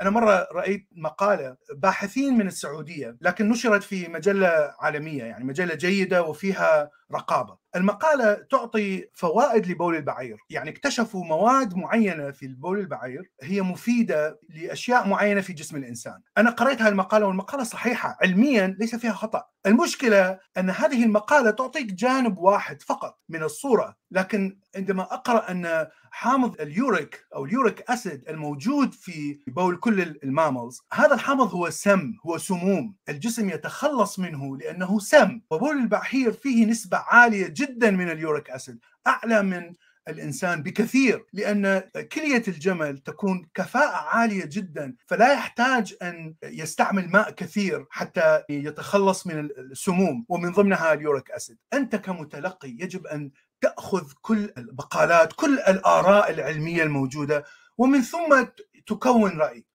أنا مرة رأيت مقالة باحثين من السعودية لكن نشرت في مجلة عالمية يعني مجلة جيدة وفيها رقابة. المقالة تعطي فوائد لبول البعير، يعني اكتشفوا مواد معينة في البول البعير هي مفيدة لأشياء معينة في جسم الإنسان. أنا قرأت هذه المقالة والمقالة صحيحة علميا ليس فيها خطأ. المشكلة أن هذه المقالة تعطيك جانب واحد فقط من الصورة، لكن عندما أقرأ أن حامض اليوريك أو ال uric acid الموجود في بول كل ال mammals هذا الحامض هو سم هو سموم الجسم يتخلص منه لأنه سم وبول البعير فيه نسبة عالية جدا من ال uric acid أعلى من الإنسان بكثير لأن كلية الجمل تكون كفاءة عالية جدا فلا يحتاج أن يستعمل ماء كثير حتى يتخلص من السموم ومن ضمنها ال uric acid. أنت كمتلقي يجب أن تأخذ كل المقالات كل الآراء العلمية الموجودة ومن ثم تكون رأي.